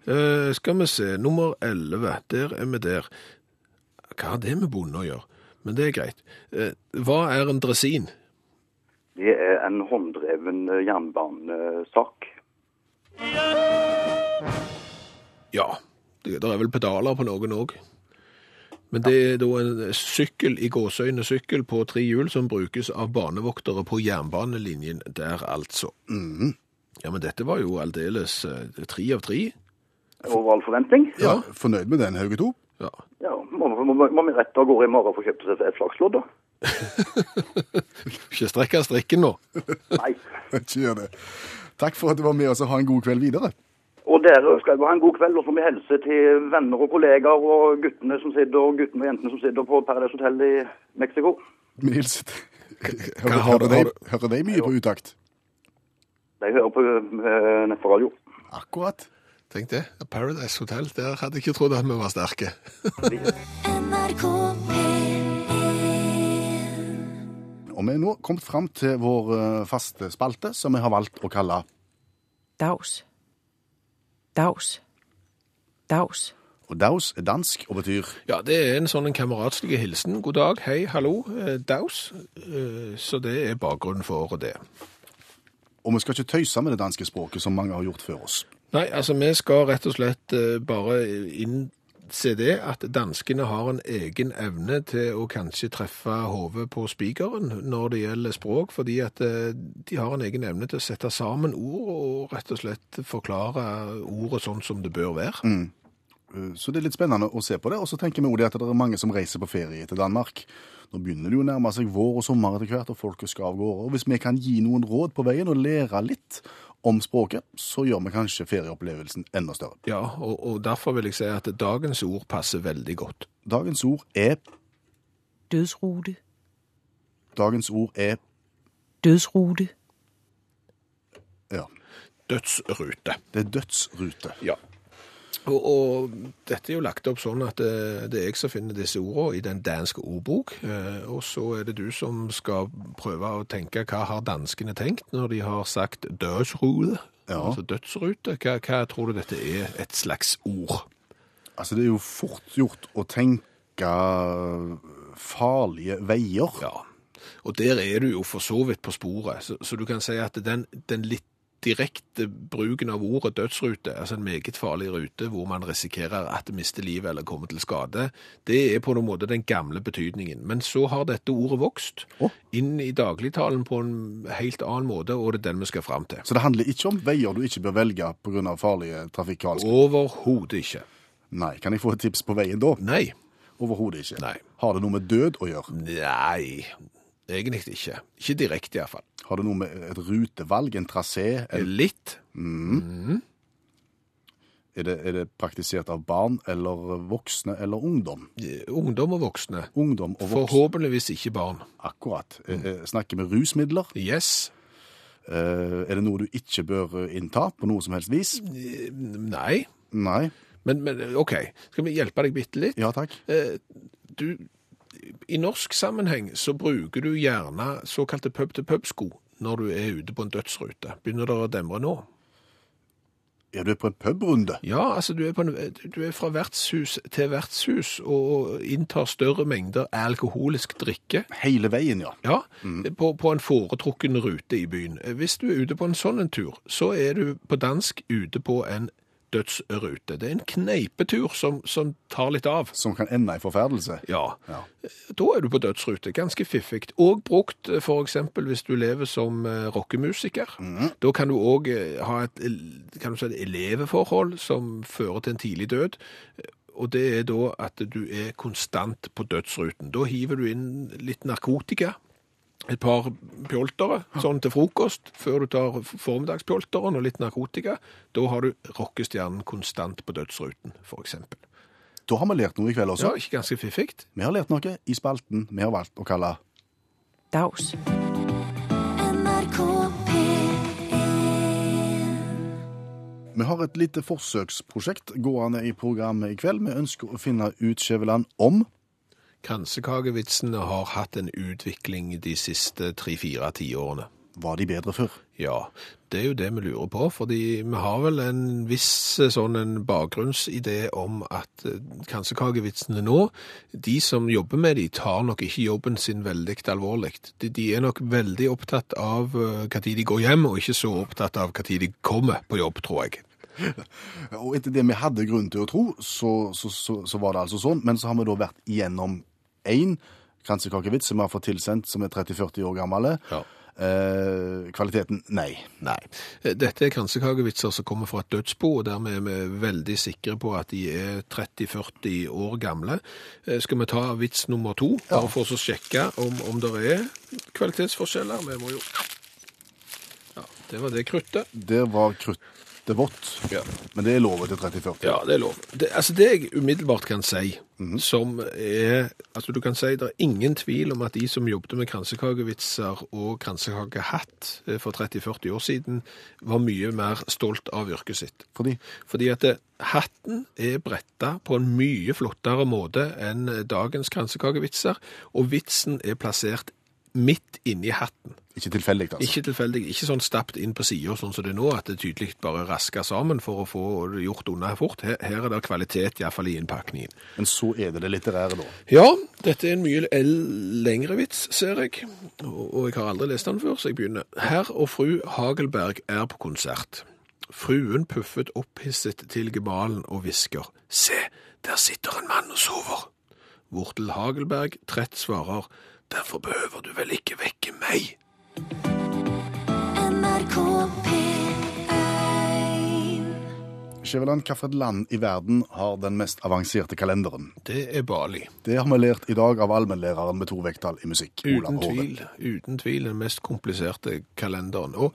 Uh, skal vi se, nummer 11, der er vi der. Hva har det med bonde å gjøre? Men det er greit. Uh, hva er en dresin? Det er en hånddreven eh, jernbanesak. Ja, det, det er vel pedaler på noen òg. Men det er da en sykkel i gåsøyne sykkel på tre hjul som brukes av barnevoktere på jernbanelinjen der, altså. Ja, men dette var jo aldeles eh, tre av tre. Over all forventning. Ja, Fornøyd med den, Hauge 2? Ja. Ja, må, må, må, må vi rette av gårde i morgen for å kjøpe seg et flakslodd, da? Ikke strekke strikken nå. Nei. Ikke gjør det. Takk for at du var med oss, og ha en god kveld videre. Og dere skal jo ha en god kveld, og så må vi helse til venner og kollegaer og guttene som sitter, og guttene og jentene som sitter på Paradise Hotel i Mexico. Vi hilser Hører, hører, de, hører de mye på utakt? De hører på uh, nettradio. Akkurat. Tenk det. Paradise Hotel, der hadde jeg ikke trodd at vi var sterke. NRK Og vi er nå kommet fram til vår eh, faste spalte, som vi har valgt å kalle Dags. Dags. Daus. Og daus er dansk og betyr Ja, det er en sånn en kameratslig hilsen. God dag, hei, hallo, eh, daus. Eh, Så det er bakgrunnen for det. Og vi skal ikke tøyse med det danske språket, som mange har gjort før oss. Nei, altså vi skal rett og slett bare bare innse det at danskene har en egen evne til å kanskje treffe hodet på spikeren når det gjelder språk, fordi at eh, de har en egen evne til å sette sammen ord og rett og slett forklare ordet sånn som det bør være. Mm. Så det er litt spennende å se på det. Og så tenker vi også at det er mange som reiser på ferie til Danmark. Nå begynner det jo å nærme seg vår og sommer etter hvert, og folket skal av gårde. Og hvis vi kan gi noen råd på veien og lære litt om språket, så gjør vi kanskje ferieopplevelsen enda større. Ja, og, og derfor vil jeg si at dagens ord passer veldig godt. Dagens ord er Dødsrute. Dagens ord er Dødsrute. ja, Dødsrute. det er dødsrute. Ja. Og, og dette er jo lagt opp sånn at det, det er jeg som finner disse ordene i den danske ordbok, eh, og så er det du som skal prøve å tenke hva har danskene tenkt når de har sagt dødsrute, Ja. altså dødsrute. Hva, hva tror du dette er et slags ord? Altså, det er jo fort gjort å tenke farlige veier. Ja, og der er du jo for så vidt på sporet, så, så du kan si at den, den litt direkte bruken av ordet dødsrute, altså en meget farlig rute hvor man risikerer at det mister livet eller kommer til skade, det er på noen måte den gamle betydningen. Men så har dette ordet vokst oh. inn i dagligtalen på en helt annen måte, og det er den vi skal fram til. Så det handler ikke om veier du ikke bør velge pga. farlige trafikalske Overhodet ikke. Nei. Kan jeg få et tips på veien da? Nei. Overhodet ikke. Nei. Har det noe med død å gjøre? Nei, egentlig ikke. Ikke direkte iallfall. Har det noe med et rutevalg, en trasé? En, Litt. er, det, er det praktisert av barn eller voksne eller ungdom? Eh, Ungdom og voksne. Ungdom og voksne. Forhåpentligvis ikke barn. Akkurat. Mm. Snakker vi rusmidler? Yes. Er det noe du ikke bør innta på noe som helst vis? Nei. Nei. Men, men OK, skal vi hjelpe deg bitte litt? Ja takk. Du i norsk sammenheng så bruker du gjerne såkalte pub-til-pub-sko når du er ute på en dødsrute. Begynner det å demre nå? Ja, du er på en pubrunde? Ja, altså du er, på en, du er fra vertshus til vertshus og inntar større mengder alkoholisk drikke. Hele veien, ja. Ja, på, på en foretrukken rute i byen. Hvis du er ute på en sånn en tur, så er du på dansk ute på en dødsrute. Det er en kneipetur som, som tar litt av. Som kan ende i forferdelse. Ja. Ja. Da er du på dødsrute. Ganske fiffig. Og brukt f.eks. for eksempel hvis du lever som rockemusiker. rockemusiker. Da kan du òg ha et, si, et eleveforhold som fører til en tidlig død. Og det er da at du er konstant på dødsruten. Da hiver du inn litt narkotika. Et par pjoltere, sånn til frokost, før du tar formiddagspjolteren og litt narkotika. Da har du rockestjernen konstant på dødsruten, eksempel. Da har vi lært noe i kveld også. Ja, ikke ganske fiffig? Vi har lært noe i spalten vi har valgt å kalle Daus. Vi har et lite forsøksprosjekt gående i programmet i kveld. Vi ønsker å finne ut, Skjæveland, om Kransekakevitsene har hatt en utvikling de siste tre-fire tiårene. var de bedre før. Ja, det er jo det vi lurer på, fordi vi har vel en viss eh, sånn en bakgrunnsidé om at eh, kransekakevitsene nå, de som jobber med de, tar nok ikke jobben sin veldig alvorlig. De, de er nok veldig opptatt av når tid de går hjem, og ikke så opptatt av tid de kommer på jobb, tror jeg. Og etter det vi hadde grunn til å tro, så, så, så, så var det altså sånn. Men så har vi da vært igjennom én kransekakevits som vi har fått tilsendt, som er 30-40 år gammel. Ja. Eh, kvaliteten nei. Nei. Dette er kransekakevitser som kommer fra et dødsbo, og dermed er vi veldig sikre på at de er 30-40 år gamle. Eh, Skal vi ta vits nummer to, bare for å sjekke om, om det er kvalitetsforskjeller? Vi må jo... Ja, det var det kruttet. Det var kruttet vått, Ja. men det er lovet til 30-40. Ja, det er lov. Det, altså det jeg umiddelbart kan si, som er Altså du kan si det er ingen tvil om at de som jobbet med kransekakevitser og kransekakehatt eh, for 30-40 år siden, var mye mer stolt av yrket sitt. Fordi Fordi at det, hatten er bretta på en mye flottere måte enn dagens kransekakevitser, og vitsen er plassert midt inni hatten. Ikke tilfeldig, altså. Ikke tilfeldig, ikke sånn stappet inn på sida sånn som det er nå, at det tydelig bare rasker sammen for å få gjort unna fort. Her, her er det kvalitet, iallfall i innpakningen. Men så er det det litterære, da. Ja, dette er en mye lengre vits, ser jeg, og og jeg har aldri lest den før, så jeg begynner. Herr og fru Hagelberg er på konsert. Fruen puffet opphisset til gemalen og hvisker. Se, der sitter en mann og sover. Vortel Hagelberg trett svarer. Derfor behøver du vel ikke vekke meg. NRK P1 Skjæveland, hvilket land i verden har den mest avanserte kalenderen? Det er Bali. Det har vi lært i dag av allmennlæreren med to vekttall i musikk, Uten Olav tvil, uten tvil den mest kompliserte kalenderen. Og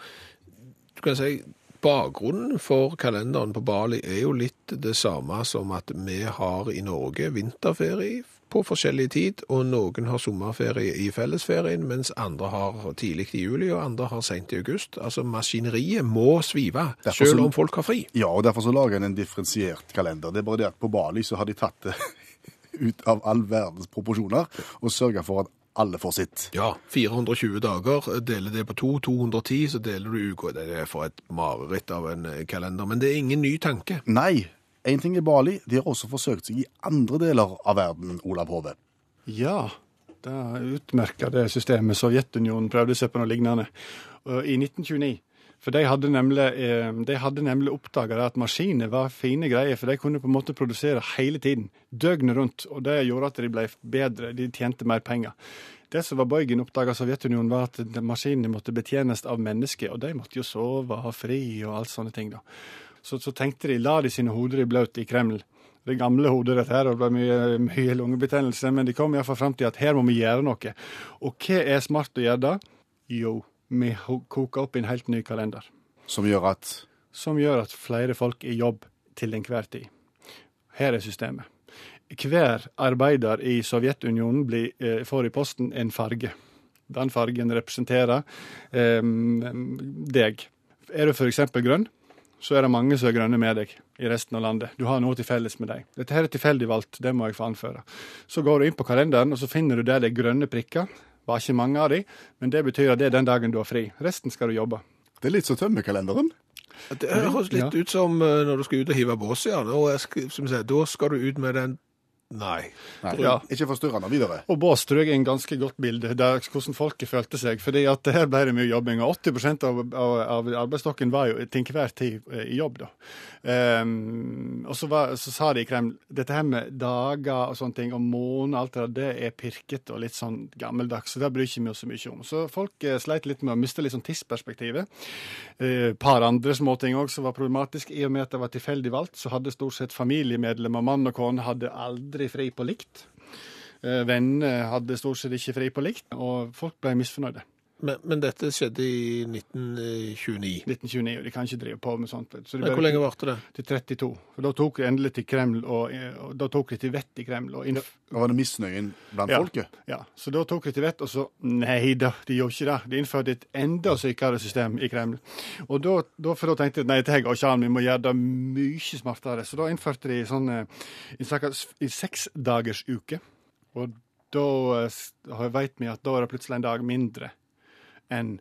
du kan si, bakgrunnen for kalenderen på Bali er jo litt det samme som at vi har i Norge vinterferie på forskjellig tid, og noen har sommerferie i fellesferien, mens andre har tidlig i juli, og andre har sent i august. Altså maskineriet må svive, Derfor selv så- om folk har fri. Ja, og derfor så lager en en differensiert kalender. Det er bare det at på Bali så har de tatt det ut av all verdens proporsjoner og sørga for at alle får sitt. Ja, 420 dager, deler det på to, 210, så deler du uka. Det er for et mareritt av en kalender, men det er ingen ny tanke. Nei, én ting er Bali, de har også forsøkt seg i andre deler av verden, Olav Hove. Ja, det utmerka det systemet. Sovjetunionen prøvde seg på noe lignende i 1929. For de hadde nemlig, eh, de nemlig oppdaga at maskiner var fine greier, for de kunne på en måte produsere hele tiden, døgnet rundt. Og det gjorde at de ble bedre, de tjente mer penger. Det som var bøygen, oppdaga Sovjetunionen, var at maskinene måtte betjenes av mennesker, og de måtte jo sove, og ha fri og alt sånne ting. da. Så, så tenkte de, la de sine hoder i bløt i Kreml. Det gamle hodet dette her, og det ble mye, mye lungebetennelse, men de kom iallfall fram til at her må vi gjøre noe. Og hva er smart å gjøre da? Jo, vi koker opp en helt ny kalender. Som gjør at Som gjør at flere folk er i jobb til enhver tid. Her er systemet. Hver arbeider i Sovjetunionen blir, eh, får i posten en farge. Den fargen representerer eh, deg. Er du f.eks. grønn, så er det mange som er grønne med deg i resten av landet. Du har noe til felles med dem. Dette her er tilfeldig valgt, det må jeg få anføre. Så går du inn på kalenderen, og så finner du der det er grønne prikker. Var ikke mange av de, men det betyr at det er den dagen du har fri. Resten skal du jobbe. Det er litt som tømmerkalenderen. Det høres litt ut som eh, når du skal ut og hive bås, ja. Nå som jeg sier, Da skal du ut med den Nei. Nei, Ja. Ikke forstyrrende videre. Og Bås tror jeg er en ganske godt bilde der hvordan folket følte seg. fordi at her ble det mye jobbing. og 80 av, av, av arbeidsstokken var jo til enhver tid eh, i jobb. da. Um, og så, var, så sa de i Kreml dette her med dager og sånne ting, og måneder alt det der, det er pirket og litt sånn gammeldags. så Det bryr ikke vi oss så mye om. Så folk eh, sleit litt med å miste litt sånn tidsperspektivet. Et par andre småting òg som var problematisk. I og med at det var tilfeldig valgt, så hadde stort sett familiemedlemmer, mann og kone, hadde aldri fri på likt. Vennene hadde stort sett ikke fri på likt, og folk ble misfornøyde. Men, men dette skjedde i 1929. 1929, og de kan ikke drive på med sånt. Så de Men hvor lenge varte det? Til 32. For da tok de endelig til Kreml, og, og da tok de til vett i Kreml. Og Da var det misnøyen blant Ja. folket. ja, så da tok de til vett, og så Nei da, de gjorde ikke det. De innførte et enda sykere system i Kreml. Og da, da, for da tenkte de nei, dette går ikke an, vi må gjøre det mye smartere. Så da innførte de sånn eh, en slags seksdagersuke. Og da veit s- vet vi at da er det plutselig en dag mindre enn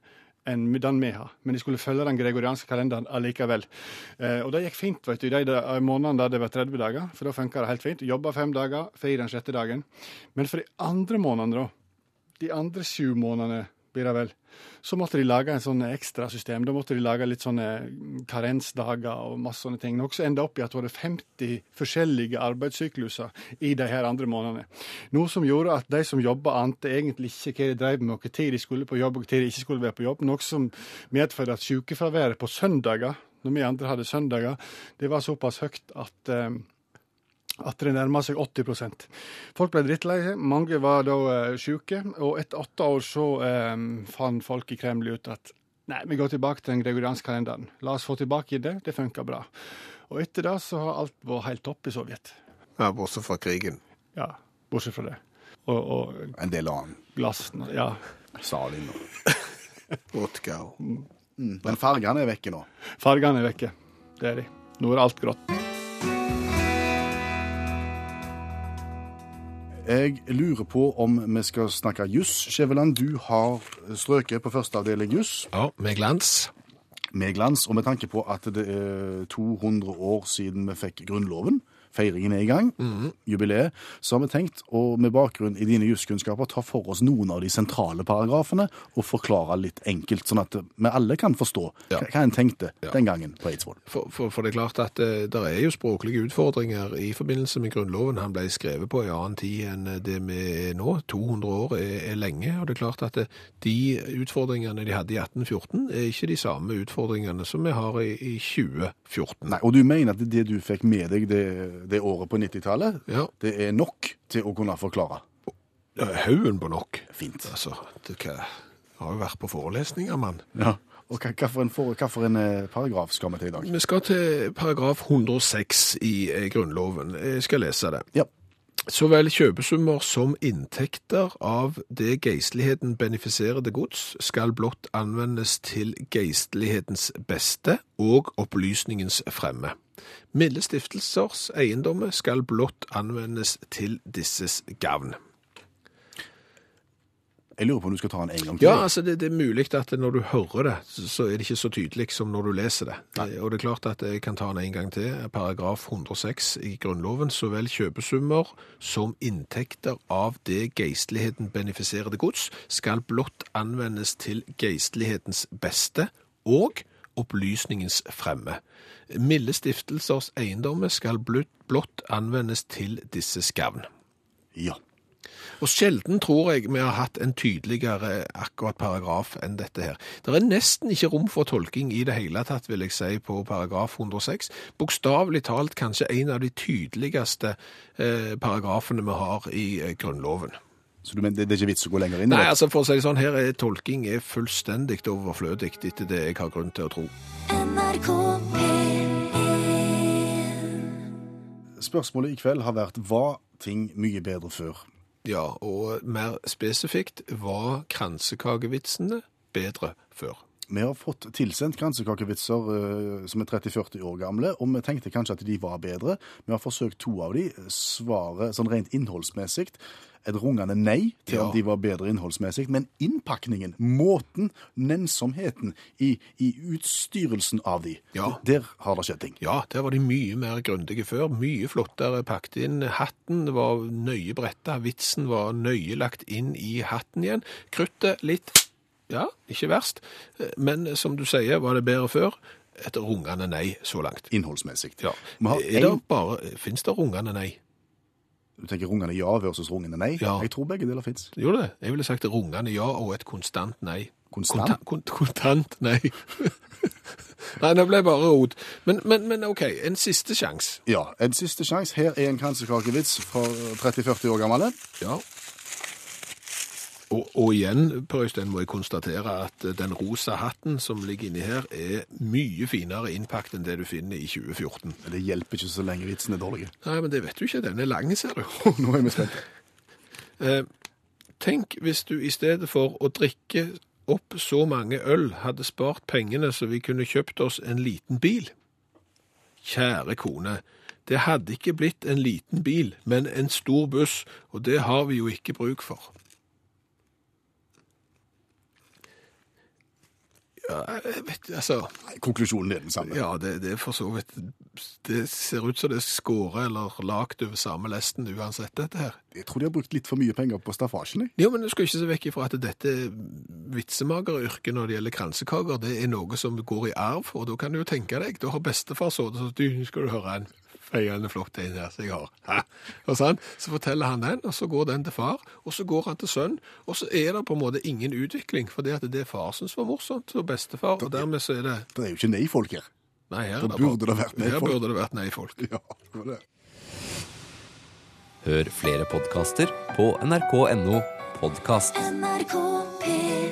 enn den vi har. Men de skulle følge den gregorianske kalenderen allikevel. Eh, og det gikk fint vet du, de da- månedene der det var 30 dager, for da funka det helt fint. Jobba fem dager, fri den sjette dagen. Men for de andre månedene, da, de andre sju månedene, blir det vel, så måtte de lage en sånn ekstra system. Da måtte de lage litt sånne karensdager og masse sånne ting. Noe som enda opp i at det var 50 forskjellige arbeidssykluser i de her andre månedene. Noe som gjorde at de som jobba, ante egentlig ikke hva de drev med, og hva tid de skulle på jobb, og tid de ikke skulle være på jobb. Noe som medførte at sykefraværet på søndager, når vi andre hadde søndager, det var såpass høyt at eh, at det nærma seg 80% Folk ble drittlei. Mange var da uh, syke. Og etter åtte år så eh, fant folk i Kreml ut at nei, vi går tilbake til den gregorianske kalenderen. La oss få tilbake det. Det funka bra. Og etter det så har alt vært helt topp i Sovjet. Ja, Bortsett fra krigen. Ja, bortsett fra det. Og, og En del annen. Glassen, Ja. Salin og Vodka. mm. Men fargene er vekke nå. Fargene er vekke. Det er de. Nå er alt grått. Jeg lurer på om vi skal snakke juss. Skjæveland, du har strøket på første avdeling juss Ja, med glans. med glans, og med tanke på at det er 200 år siden vi fikk Grunnloven, feiringen er i gang, jubileet, så har vi tenkt å med bakgrunn i dine juskunnskaper ta for oss noen av de sentrale paragrafene og forklare litt enkelt, sånn at vi alle kan forstå Ja. hva en tenkte Ja. den gangen på Eidsvoll. For, for, for det er klart at det er jo språklige utfordringer i forbindelse med Grunnloven. Han ble skrevet på en annen tid enn det vi er nå. 200 år er, er lenge. Og det er klart at det, de utfordringene de hadde i 1814, er ikke de samme utfordringene som vi har i, i 2014. Nei, og du mener at det du fikk med deg det, det året på 90-tallet, Ja, det er nok til å kunne forklare? haugen på nok. Fint. Altså, det hva, har jo vært på forelesninger, mann. Ja. Og hva, hva, for en, for, hva for en eh, paragraf skal vi til i dag? Vi skal til paragraf 106 i eh, Grunnloven. Jeg skal lese det. Ja. Så vel kjøpesummer som inntekter av det geistligheten benefiserede gods skal blott anvendes til geistlighetens beste og opplysningens fremme. Milde stiftelsers eiendommer skal blott anvendes til disses gavn. Jeg lurer på om du skal ta den en gang til. Ja, altså det, det er mulig at når du hører det, så er det ikke så tydelig som når du leser det. Og det er klart at jeg kan ta den en gang til. Paragraf 106 i Grunnloven. Så vel kjøpesummer som inntekter av det geistligheten benefiserede gods skal blott anvendes til geistlighetens beste og opplysningens fremme. Milde stiftelsers eiendommer skal blott, anvendes til disses gavn. Ja. Og sjelden tror jeg vi har hatt en tydeligere akkurat paragraf enn dette her. Det er nesten ikke rom for tolking i det hele tatt, vil jeg si, på paragraf 106. Bokstavelig talt kanskje en av de tydeligste eh, paragrafene vi har i eh, Grunnloven. Så du mener det, det er ikke vits å gå lenger inn i det? Nei, altså for å si det sånn, her er tolking er fullstendig overflødig etter det jeg har grunn til å tro. NRK P1 Spørsmålet i kveld har vært var ting mye bedre før? Ja, og mer spesifikt, var kransekakevitsene bedre før? Vi har fått tilsendt kransekakevitser eh, som er 30-40 år gamle, og vi tenkte kanskje at de var bedre. Vi har forsøkt to av de. Svaret sånn rent innholdsmessig et rungende nei til Ja. om de var bedre innholdsmessig, men innpakningen, måten, nensomheten i, i utstyrelsen av de, Ja. der har det skjedd ting. Ja, der var de mye mer grundige før. Mye flottere pakket inn. Hatten var nøye bretta, vitsen var nøye lagt inn i hatten igjen. Kruttet litt, ja, ikke verst. Men som du sier, var det bedre før? Et rungende nei så langt. Innholdsmessig. Ja. Har Er det bare, finnes det rungende nei? Du tenker rungende ja versus rungende nei? Ja. Jeg tror begge deler fins. Gjorde det? Jeg ville sagt rungende ja og et konstant nei. Konstant? Konta- kont kontant nei. nei, det ble bare rot. Men, men, men OK, en siste sjanse. Ja, en siste sjanse. Her er en kransekakevits fra 30-40 år gammel. Ja. Og, og igjen, Per Øystein, må jeg konstatere at den rosa hatten som ligger inni her, er mye finere innpakt enn det du finner i 2014. Det hjelper ikke så lenge vitsen er dårlig. Nei, men det vet du ikke. Den er lang, ser du. Nå er vi spent. Eh, tenk hvis du i stedet for å drikke opp så mange øl, hadde spart pengene så vi kunne kjøpt oss en liten bil. Kjære kone, det hadde ikke blitt en liten bil, men en stor buss, og det har vi jo ikke bruk for. Ja, jeg vet, altså... Konklusjonen er den samme. Ja, det, det er for så vidt Det ser ut som det er skåret eller lagt over samme lesten uansett, dette her. Jeg tror de har brukt litt for mye penger på staffasjen. jeg. Jo, men du skal ikke se vekk ifra at dette vitsemageryrket når det gjelder kransekaker, det er noe som går i arv, og da kan du jo tenke deg, da har bestefar så det, så du, skal du høre en feiende flott en her som jeg har. Og sånn, så forteller han den, og så går den til far, og så går han til sønn, og så er det på en måte ingen utvikling, fordi at det far synes var morsomt, og bestefar, og dermed så er det... Det er jo ikke nei-folk her. Nei, her, Da er burde det vært nei-folk. Her burde det vært nei-folk. Ja, det var det. Hør flere podkaster på nrk.no podkast. NRK P1